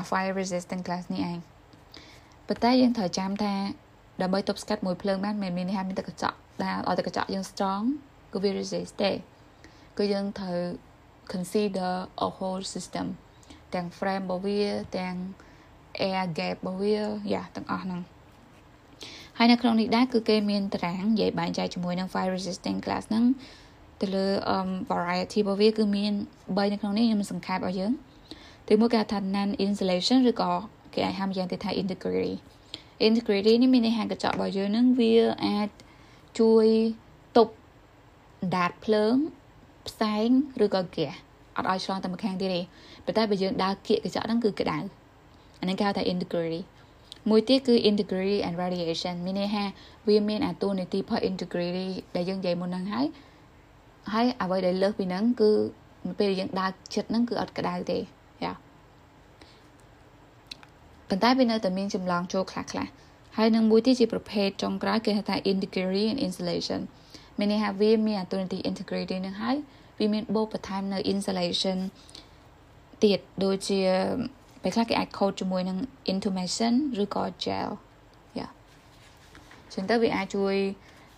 a fire resistant glass នេះឯងប៉ុន្តែយើងត្រូវចាំថាដើម្បីទប់ស្កាត់មួយភ្លើងបានមិនមានន័យថាមានតែកញ្ចក់ដែលឲ្យតែកញ្ចក់យើង strong គឺវា resist ទេគឺយើងត្រូវ consider a whole system ទាំង frame របស់វាទាំង air gap របស់វាយ៉ាទាំងអស់ហ្នឹងហើយនៅក្នុងនេះដែរគឺគេមានតារាងនិយាយបែងចែកជាមួយនឹង fire resistant glass ហ្នឹងទៅលើ um variety របស់វាគឺមាន3នៅក្នុងនេះខ្ញុំសង្ខេបឲ្យយើងទីមួយគេថា non insulation ឬក៏គេអាចហៅយ៉ាងទៅថា integrity integrity នេះមានន័យថាកញ្ចក់របស់យើងហ្នឹងវាអាចជួយទប់ ដាតភ្លើងផ្សែងឬក៏ហ្គាសអត់ឲ្យឆ្លងទៅម្ខាងទៀតទេប៉ុន្តែបើយើងដើរគៀកកញ្ចក់ហ្នឹងគឺក្តៅអានេះគេហៅថា integrity មួយទៀតគឺ integrity and radiation មានន័យថាវាមានអាតួនាទីផល integrity ដែលយើងនិយាយមុនហ្នឹងហើយហើយអ្វីដែលលើសពីហ្នឹងគឺពេលយើងដើរចិត្តហ្នឹងគឺអត់ក្តៅទេយ៉ាប៉ុន្តែវានៅតែមានចម្លងចូលខ្លះខ្លះហើយនឹងមួយទៀតជាប្រភេទចុងក្រោយគេហៅថា integrity and insulation មានន័យថាវាមានអាតួនាទី integrity នឹងហើយវាមានបូកបន្ថែមនៅ insulation ទៀតដូចជាពេលខ្លះគេអាច coat ជាមួយនឹង intumation ឬក៏ gel យ៉ាចឹងទៅវាអាចជួយ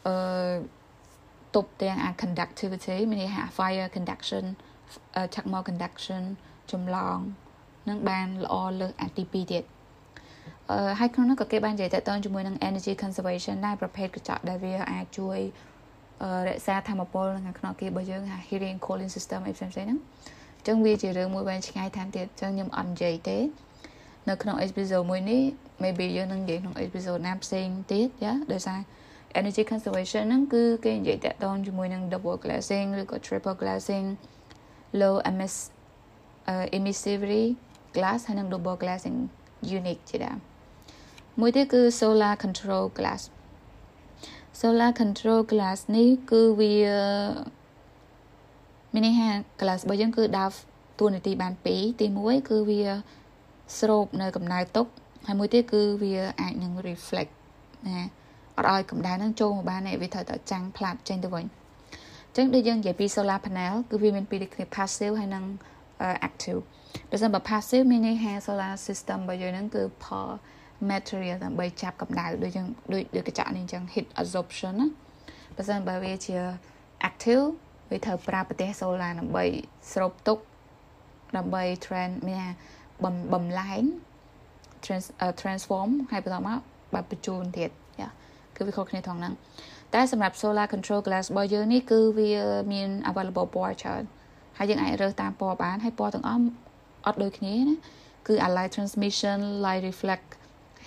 អឺទប់ទាំងអា conductivity មានន័យថា fire conduction thermal conduction ចម្លងនឹងបានល្អលើសអាទី2ទៀតអឺហើយក្នុងនោះក៏គេបាននិយាយតទៅជាមួយនឹង energy conservation ដែរប្រភេទកញ្ចក់ដែលវាអាចជួយ រក្សាធម្មពលនៅក្នុងគេរបស់យើង hearing cooling system អីផ្សេងៗហ្នឹងអញ្ចឹងវាជារឿងមួយវែងឆ្ងាយថែមទៀតអញ្ចឹងខ្ញុំអត់និយាយទេ នៅក្នុង episode មួយនេះ maybe យើងនឹងនិយាយក្នុង episode ណាផ្សេងទៀតយ៉ាដោយសារ energy conservation ហ្នឹងគឺគេនិយាយតាក់ទងជាមួយនឹង double glazing ឬក៏ triple glazing low emiss uh, emissivity glass ហើយនិង double glazing unit ជាដើមមួយទៀតគឺ solar control glass solar control glass នេះគឺវាមានន័យថា glass របស់យើងគឺដើរតួនាទីបានពីរទី1គឺវាស្រូបនៅកម្ដៅទុកហើយមួយទៀតគឺវាអាចនឹង reflect ណាអត់ឲ្យកម្ដៅហ្នឹងចូលមកបានទេវាត្រូវតែចាំងផ្លាត់ចេញទៅវិញអញ្ចឹងដូចយើងនិយាយពី solar panel គឺវាមានពីរដូចគ្នា passive ហើយនិង active បើសិនបើ passive មានន័យថា solar system របស់យើងហ្នឹងគឺផល material ដើម្បីចាប់កម្ដៅដូចយើងដូចដូចកញ្ចក់នេះអញ្ចឹង heat absorption ណាបើសិនបើវាជា active វាត្រូវប្រើប្រទេស solar ដើម្បីស្រូបទុកដើម្បី trend មានបំបំលែង trans transform ហើយបន្តមកបើបញ្ជូនទៀតយ៉ាគឺវាខុសគ្នាថងហ្នឹងតែសម្រាប់ solar control glass របស់យើងនេះគឺវាមាន available ពណ៌ច្រើនហើយយើងអាចរើសតាមពណ៌បានហើយពណ៌ទាំងអស់អត់ដូចគ្នាណាគឺ light transmission light reflect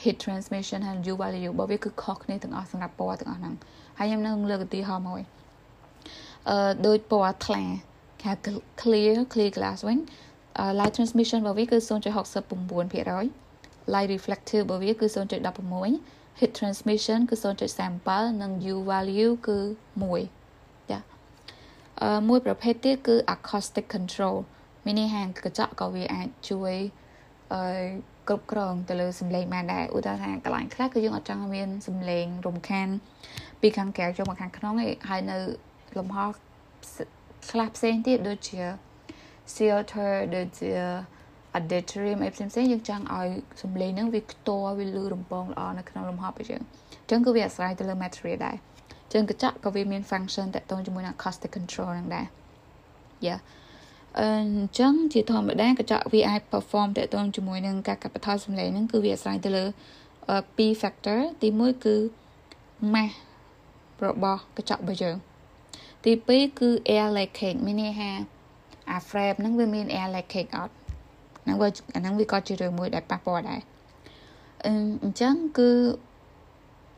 heat transmission ហើយ U value របស់វាគឺខុសគ្នាទាំងអស់សម្រាប់ពណ៌ទាំងអស់ហ្នឹងហើយខ្ញុំនឹងលើកឧទាហរណ៍មួយអឺដូចពណ៌ថ្លាគេ clear clear glass វិញ light transmission របស់វាគឺ0.69% light reflective របស់វាគឺ0.16 heat transmission គឺ0.37និង U value គឺ1ចាអឺមួយប្រភេទទៀតគឺ acoustic control មានន័យថាកញ្ចក់ក៏វាអាចជួយអឺ គ្រប់គ្រងទៅលើសំឡេងបានដែរឧទាហរណ៍ថាកន្លែងខ្លះគឺយើងអត់ចង់មានសំឡេងរំខាន ពីខាងក្រៅចូលមកខាងក្នុងឯងហើយនៅលំហខ្លះផ្សេងទៀតដូចជា filter ដូចជា auditorium អីផ្សេងៗយើងចង់ឲ្យសំឡេងហ្នឹងវាខ្ទាល់វាលឺរំពងល្អនៅក្នុងលំហរបស់យើងអញ្ចឹងគឺវាអាស្រ័យទៅលើ material ដែរអញ្ចឹងកញ្ចក់ក៏វាមាន function តាក់ទងជាមួយនឹង acoustic control ហ្នឹងដែរ yeah អញ្ចឹងជាធម្មតាកញ្ចក់ វាអាច perform តាក់ទងជាមួយនឹងការកាត់បន្ថយសំឡេងហ្នឹងគឺវាអាស្រ័យទៅលើ2 factor ទី1គឺ mass របស់កញ្ចក់របស់យើងទី2គឺ air leakage មានន័យថាអា frame ហ្នឹងវាមាន air leakage អត់ហ្នឹងវាអាហ្នឹងវាក៏ជារឿងមួយដែលប៉ះពាល់ដែរអញ្ចឹងគឺ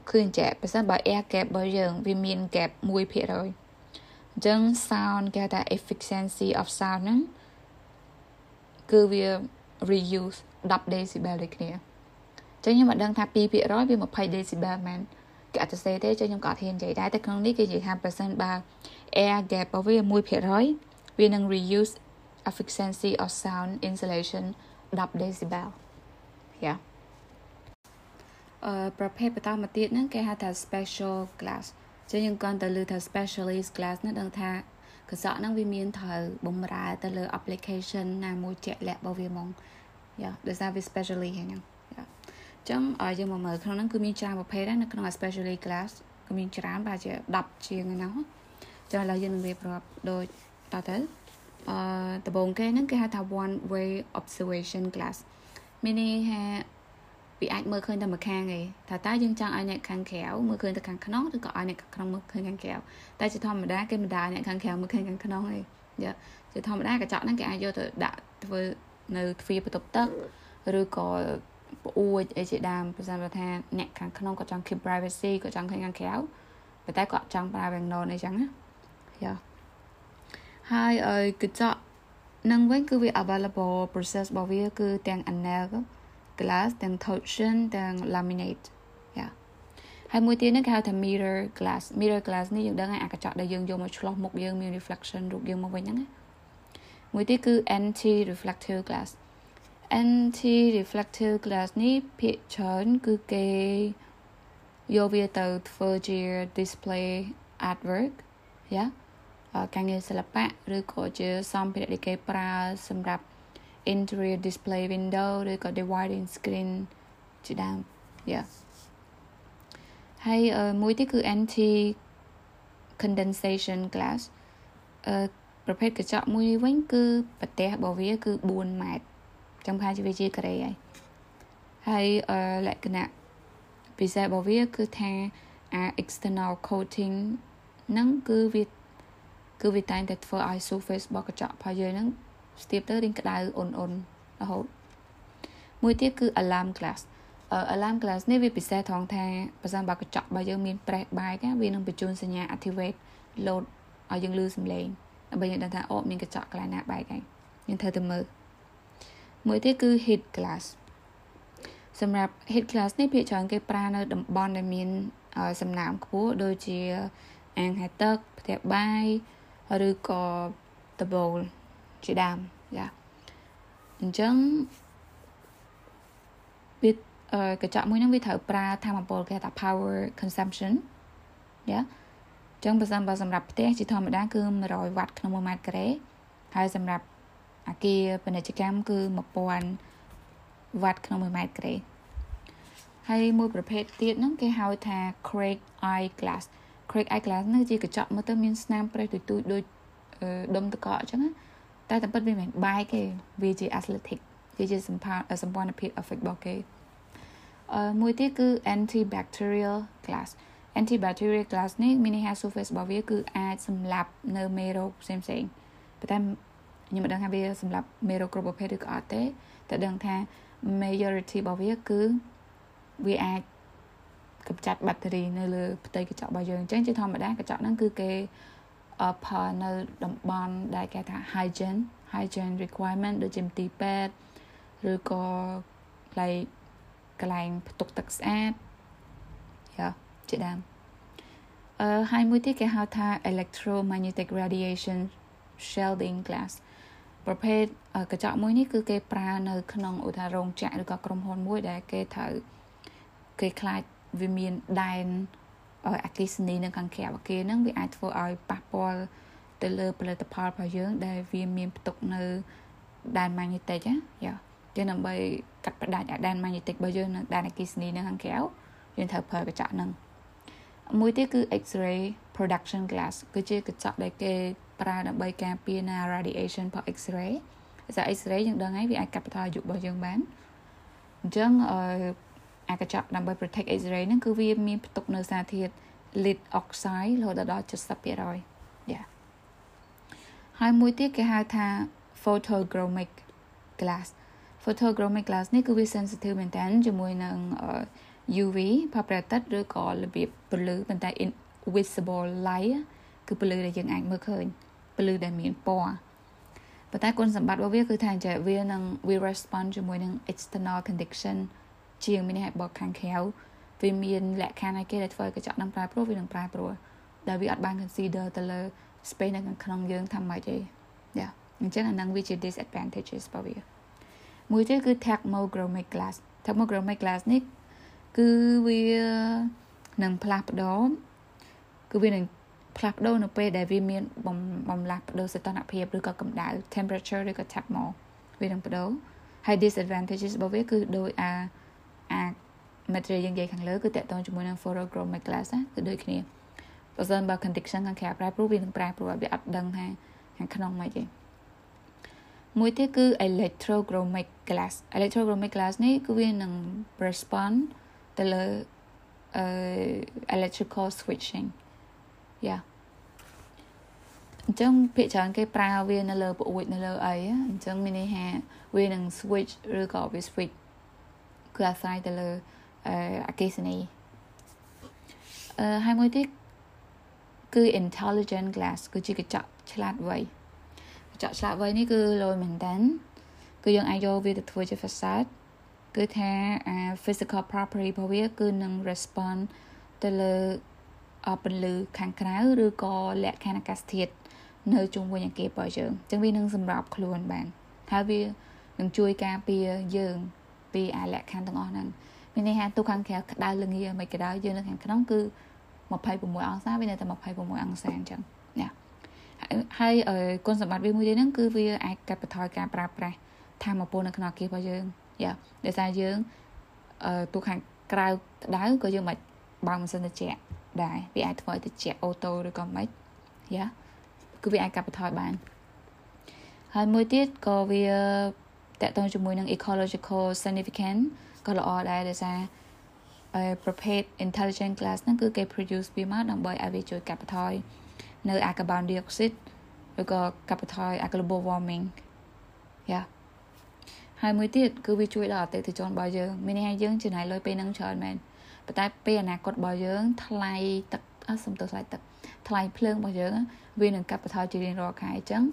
គឺអញ្ចឹងបើសិនបើ air gap របស់យើងវាមាន gap 1% អញ្ចឹង sound គេថា efficiency of sound ហ្នឹងគឺវា reuse 10 decibel ដូចគ្នាអញ្ចឹងខ្ញុំមិនដឹងថា2%វា20 decibel មែនគេអត់ទៅសេទេចឹងខ្ញុំក៏អត់ហ៊ាននិយាយដែរតែក្នុងនេះគេនិយាយថាប្រសិនបើ air gap របស់វា1%វានឹង reuse efficiency of sound insulation 10 decibel យ៉ាអឺប្រភេទបន្តមកទៀតហ្នឹងគេហៅថា special glass ចឹងយើងគាត់ទៅលើថា specialist glass ហ្នឹងដឹងថាកសក់ហ្នឹងវាមានត្រូវបំរើទៅលើ application ណាមួយជាក់លាក់របស់វាហ្មងយ៉ាដោយសារវា specially ហ្នឹងយ៉ាចឹងឲ្យយើងមកមើលក្នុងហ្នឹងគឺមានច្រើនប្រភេទដែរនៅក្នុង specially glass គឺមានច្រើនប្រហែលជា10ជាងហ្នឹងចឹងឥឡូវយើងនឹងរៀបរាប់ដូចតទៅអឺដំបូងគេហ្នឹងគេហៅថា one way observation glass មានន័យថា វាអាចមើលឃើញតែម្ខាងឯងថាតើយើងចង់ឲ្យអ្នកខាងក្រៅមើលឃើញតែខាងក្នុងឬក៏ឲ្យអ្នកខាងក្នុងមើលឃើញខាងក្រៅតែជាធម្មតាគេមិនដាអ្នកខាងក្រៅមើលឃើញខាងក្នុងឯងជាធម្មតាកញ្ចក់ហ្នឹងគេអាចយកទៅដាក់ធ្វើនៅទ្វារបន្ទប់ទឹកឬក៏ប្អួចអីជាដើមប្រសិនបើថាអ្នកខាងក្នុងក៏ចង់ keep privacy ក៏ចង់ឃើញខាងក្រៅប៉ុន្តែក៏ចង់ប្រើ Wingnon អីចឹងណាយ៉ាហើយកញ្ចក់នឹងវិញគឺវា available process របស់វាគឺទាំង anel glass ទាំង torsion ទាំង laminate យ៉ាហើយមួយទៀតហ្នឹងគេហៅថា mirror glass mirror glass នេះយើងដឹងហើយអាកញ្ចក់ដែលយើងយកមកឆ្លោះមុខយើងមាន reflection រូបយើងមកវិញហ្នឹងណាមួយទៀតគឺ anti reflective glass anti reflective glass នេះភាគច្រើនគឺគេយកវាទៅធ្វើជា display artwork យ៉ាការងារសិល្បៈឬក៏ជាសម្ភារៈដែលគេប្រើសម្រាប់ interior display window ឬក៏ dividing screen ជាដើម yeah ហើយមួយទៀតគឺ anti condensation glass អឺប្រភេទកញ្ចក់មួយនេះវិញគឺប្រទេសរបស់វាគឺ4ម៉ែត្រចាំថាជាវាជាការ៉េហើយហើយលក្ខណៈពិសេសរបស់វាគឺថាអា external coating ហ្នឹងគឺវាគឺវាតែងតែធ្វើឲ្យ surface របស់កញ្ចក់របស់យើងហ្នឹង ស្ទាបទៅរៀងក្តៅអ៊ុនអ៊ុនរហូតមួយទៀតគឺ alarm glass alarm glass នេះវាពិសេសត្រង់ថាបើសិនបើកញ្ចក់របស់យើងមាន press បែកវានឹងបញ្ជូនសញ្ញា activate load ឲ្យយើងឮសំឡេងដើម្បីយើងដឹងថាអូមានកញ្ចក់កន្លែងណាបែកហើយយើងត្រូវទៅមើលមួយទៀតគឺ heat glass សម្រាប់ heat glass នេះភាគច្រើនគេប្រើនៅតំបន់ដែលមានសំណើមខ្ពស់ដូចជាអាងហែទឹកផ្ទះបាយឬក៏ដបូល ជាដើមយ៉ាអញ្ចឹងវាកញ្ចក់មួយហ្នឹងវាត្រូវប្រើធម្មពលគេថា power consumption យ៉ាអញ្ចឹងបើសិនបើសម្រាប់ផ្ទះជាធម្មតាគឺ100វ៉ាត់ក្នុង1ម៉ែត្រការ៉េហើយសម្រាប់អាគារពាណិជ្ជកម្មគឺ1000វ៉ាត់ក្នុង1ម៉ែត្រការ៉េហើយមួយប្រភេទទៀតហ្នឹងគេហៅថា Craig eye glass Craig eye glass ហ្នឹងជាកញ្ចក់មើលទៅមានស្នាមប្រេះទូទូដូចដុំតកកអញ្ចឹង តែតែពិតវាមិនបែកទេវាជា athletic វាជាសម្ព័ន្ធសម្ព័ន្ធភាព effect របស់គេអឺមួយទៀតគឺ antibacterial glass antibacterial glass នេះមានន័យថា surface របស់វាគឺអាចសម្លាប់នៅមេរោគផ្សេងផ្សេងប៉ុន្តែខ្ញុំមិនដឹងថាវាសម្រាប់មេរោគគ្រប់ប្រភេទឬក៏អត់ទេតែដឹងថា majority របស់វាគឺវាអាចកម្ចាត់បាក់តេរីនៅលើផ្ទៃកញ្ចក់របស់យើងអញ្ចឹងជាធម្មតាកញ្ចក់ហ្នឹងគឺគេ ផលនៅតំបន់ដែលគេថា hygiene hygiene requirement ដូចជាមន្ទីរពេទ្យឬក៏កន្លែងកន្លែងផ្ទុកទឹកស្អាតយ៉ាជាដើមអឺហើយមួយទៀតគេហៅថា electromagnetic radiation shielding glass ប្រភេទកញ្ចក់មួយនេះគឺគេប្រើនៅក្នុងឧទាហរណ៍រោងចក្រឬក៏ក្រុមហ៊ុនមួយដែលគេត្រូវគេខ្លាចវាមានដែន អគិសនីនៅខាងក្រៅអគារហ្នឹងវាអាចធ្វើឲ្យប៉ះពាល់ទៅលើផលិតផលរបស់យើង ដែលវាមានផ្ទុកនៅដែនម៉ាញេទិកណាយ៉ាយើងដើម្បីកាត់ផ្ដាច់អាដែនម៉ាញេទិករបស់យើងនៅដែនអគិសនីនៅខាងក្រៅយើងត្រូវប្រើកញ្ចក់ហ្នឹងមួយទៀតគឺ X-ray production glass គឺជាកញ្ចក់ដែលគេប្រើដើម្បីការពារណា radiation របស់ X-ray ភាសា X-ray យើងដឹងហើយវាអាចកាត់បន្ថយអាយុរបស់យើងបានអញ្ចឹងអឺ អាកញ្ចក់ដើម្បី protect X-ray ហ្នឹងគឺវាមានផ្ទុកនៅសារធាតុ lead oxide រហូតដល់70%យ៉ាហើយមួយទៀតគេហៅថា photochromic glass photochromic glass នេះគឺវា sensitive មែនតើជាមួយនឹង UV ផលប្រតិតឬក៏របៀបពន្លឺប៉ុន្តែ invisible light គឺពន្លឺដែលយើងអាចមើលឃើញពន្លឺដែលមានពណ៌ប៉ុន្តែគុណសម្បត្តិរបស់វាគឺថាចេះវានឹងវា respond ជាមួយនឹង external condition ជាងមានន័យបកខាងក្រៅវាមានលក្ខខណ្ឌឲ្យគេដែលធ្វើឲ្យកញ្ចក់នឹងប្រែប្រួលវានឹងប្រែប្រួលដែលវាអត់បាន consider ទៅលើ space នៅក្នុងយើងថាម៉េចទេយ៉ាអញ្ចឹងអានឹងវាជា disadvantages របស់វាមួយទៀតគឺ thermochromic glass thermochromic glass នេះគឺវានឹងផ្លាស់ប្ដូរគឺវានឹងផ្លាស់ប្ដូរនៅពេលដែលវាមានបំលាស់ប្ដូរសីតុណ្ហភាពឬក៏កម្ដៅ temperature ឬក៏ thermal វានឹងប្ដូរហើយ disadvantages របស់វាគឺដោយអាអា material យើងនិយាយខាងលើគឺតកតងជាមួយនឹង photochromic glass ណាគឺដូចគ្នាបើសិនបើ condition ខាងក្រៅប្រែប្រួលវានឹងប្រែប្រួលវាអត់ដឹងថាខាងក្នុងមិនទេមួយទៀតគឺ electrochromic glass electrochromic glass នេះគឺវានឹង respond ទៅលើ electrical switching យ៉ាអញ្ចឹងភាគច្រើនគេប្រើវានៅលើប្អួយនៅលើអីអញ្ចឹងមានន័យថាវានឹង switch ឬក៏វា switch គឺអាស្រ័យទៅលើ អកេសនីអឺហើយមួយទៀតគឺ intelligent glass គឺជាកញ្ចក់ឆ្លាតវៃកញ្ចក់ឆ្លាតវៃនេះគឺលយមែនតើគឺយើងអាចយកវាទៅធ្វើជា facade គឺថាអា physical property របស់វា គឺនឹង respond ទៅលើពន្លឺខាងក្រៅឬក៏លក្ខខណ្ឌអាកាសធាតុនៅជុំវិញអគាររបស់យើងអញ្ចឹងវានឹងសម្របខ្លួនបានហើយវានឹងជួយការពារយើងពីអាលក្ខខណ្ឌទាំងអស់ហ្នឹង មានន័យថាទូខាងក្រៅក្តៅល្ងាមិនក្តៅយើងនៅខាងក្នុងគឺ26អង្សាវានៅតែ26អង្សាអញ្ចឹងណាហើយគុណសម្បត្តិវាមួយទៀតហ្នឹងគឺវាអាចកាត់បន្ថយការប្រើប្រាស់ធម្មពលនៅក្នុងអគាររបស់យើងយ៉ាដោយសារយើងអឺទូខាងក្រៅក្តៅក៏យើងមិនបើកម៉ាស៊ីនត្រជាក់ដែរវាអាចធ្វើឲ្យត្រជាក់អូតូឬក៏មិនយ៉ាគឺវាអាចកាត់បន្ថយបានហើយមួយទៀតក៏វាតកតងជាមួយនឹង ecological significance ក៏ល្អដែរដោយសារប្រភេទ intelligent glass ហ្នឹងគឺគេ produce វាមកដើម្បីឲ្យវាជួយកាត់បន្ថយនៅអា carbon dioxide ឬក៏កាត់បន្ថយអា global warming យ៉ាហហើយមួយទៀតគឺវាជួយដល់អតិថិជនរបស់យើងមានន័យថាយើងចំណាយលុយពេលហ្នឹងច្រើនមែនប៉ុន្តែពេលអនាគតរបស់យើងថ្លៃទឹកអត់សំទោសថ្លៃទឹកថ្លៃភ្លើងរបស់យើងវានឹងកាត់បន្ថយជារៀងរាល់ខែអញ្ចឹង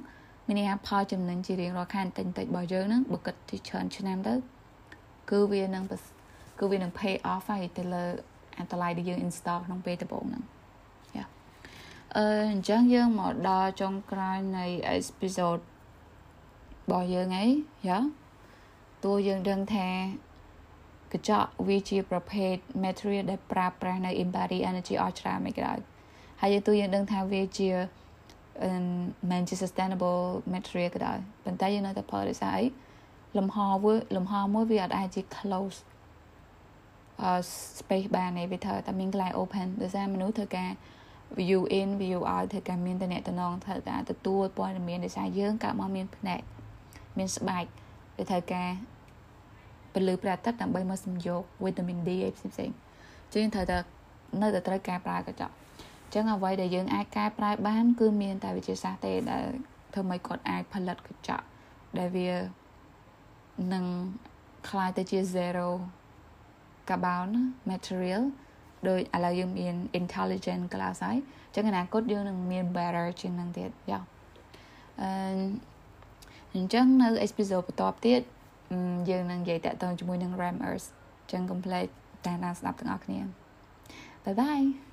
មានន័យថាផលចំណេញជារៀងរាល់ខែតិចតិចរបស់យើងហ្នឹងបើគិតទីច្រើនឆ្នាំទៅ គឺវានឹងគឺវានឹង pay off ហើយទៅលើអាតម្លៃដែលយើង install ក្នុងពេលដំបូងហ្នឹងអឺអញ្ចឹងយើងមកដល់ចុងក្រោយនៃ episode របស់យើងអីយ៉ាតួយើងដឹងថាកញ្ចក់វាជាប្រភេទ material ដែលប្រើប្រាស់នៅ embody energy អស់ច្រើនមិនក៏ដោយហើយយើងតួយើងដឹងថាវាជាមិនជា sustainable material ក៏ដោយប៉ុន្តែយើងនៅតែផលដោយសារអី លំហវាលំហមួយវាអត់អាចជា close អឺ space បានទេវាត្រូវតែមានកន្លែង open ដោយសារមនុស្សធ្វើការ view in view out ធ្វើការមានតំណែងធ្វើការទទួលព័ត៌មានដោយសារយើងកើតមកមានភ្នែកមានស្បែកវាត្រូវការពលឺព្រះអាទិត្យដើម្បីមកសំយោគវីតាមីន D អីផ្សេងៗជាងត្រូវតែនៅតែត្រូវការប្រើកញ្ចក់អញ្ចឹងអ្វីដែលយើងអាចកែប្រែបាន គឺមានតែវិទ្យាសាស្ត្រទេដែលធ្វើឲ្យគាត់អាចផលិតកញ្ចក់ដែលវា នឹងคล้ายទៅជា zero carbon material ដោយឥឡូវយើងមាន intelligent glass ហើយអញ្ចឹងអនាគតយើងនឹងមាន better ជាងនឹងទៀតយ៉ាអឺអញ្ចឹងនៅ episode បន្ទាប់ទៀតយើងនឹងនិយាយតាក់ទងជាមួយនឹង RAM Earth អញ្ចឹង complete តាមដានស្ដាប់ទាំងអស់គ្នា Bye bye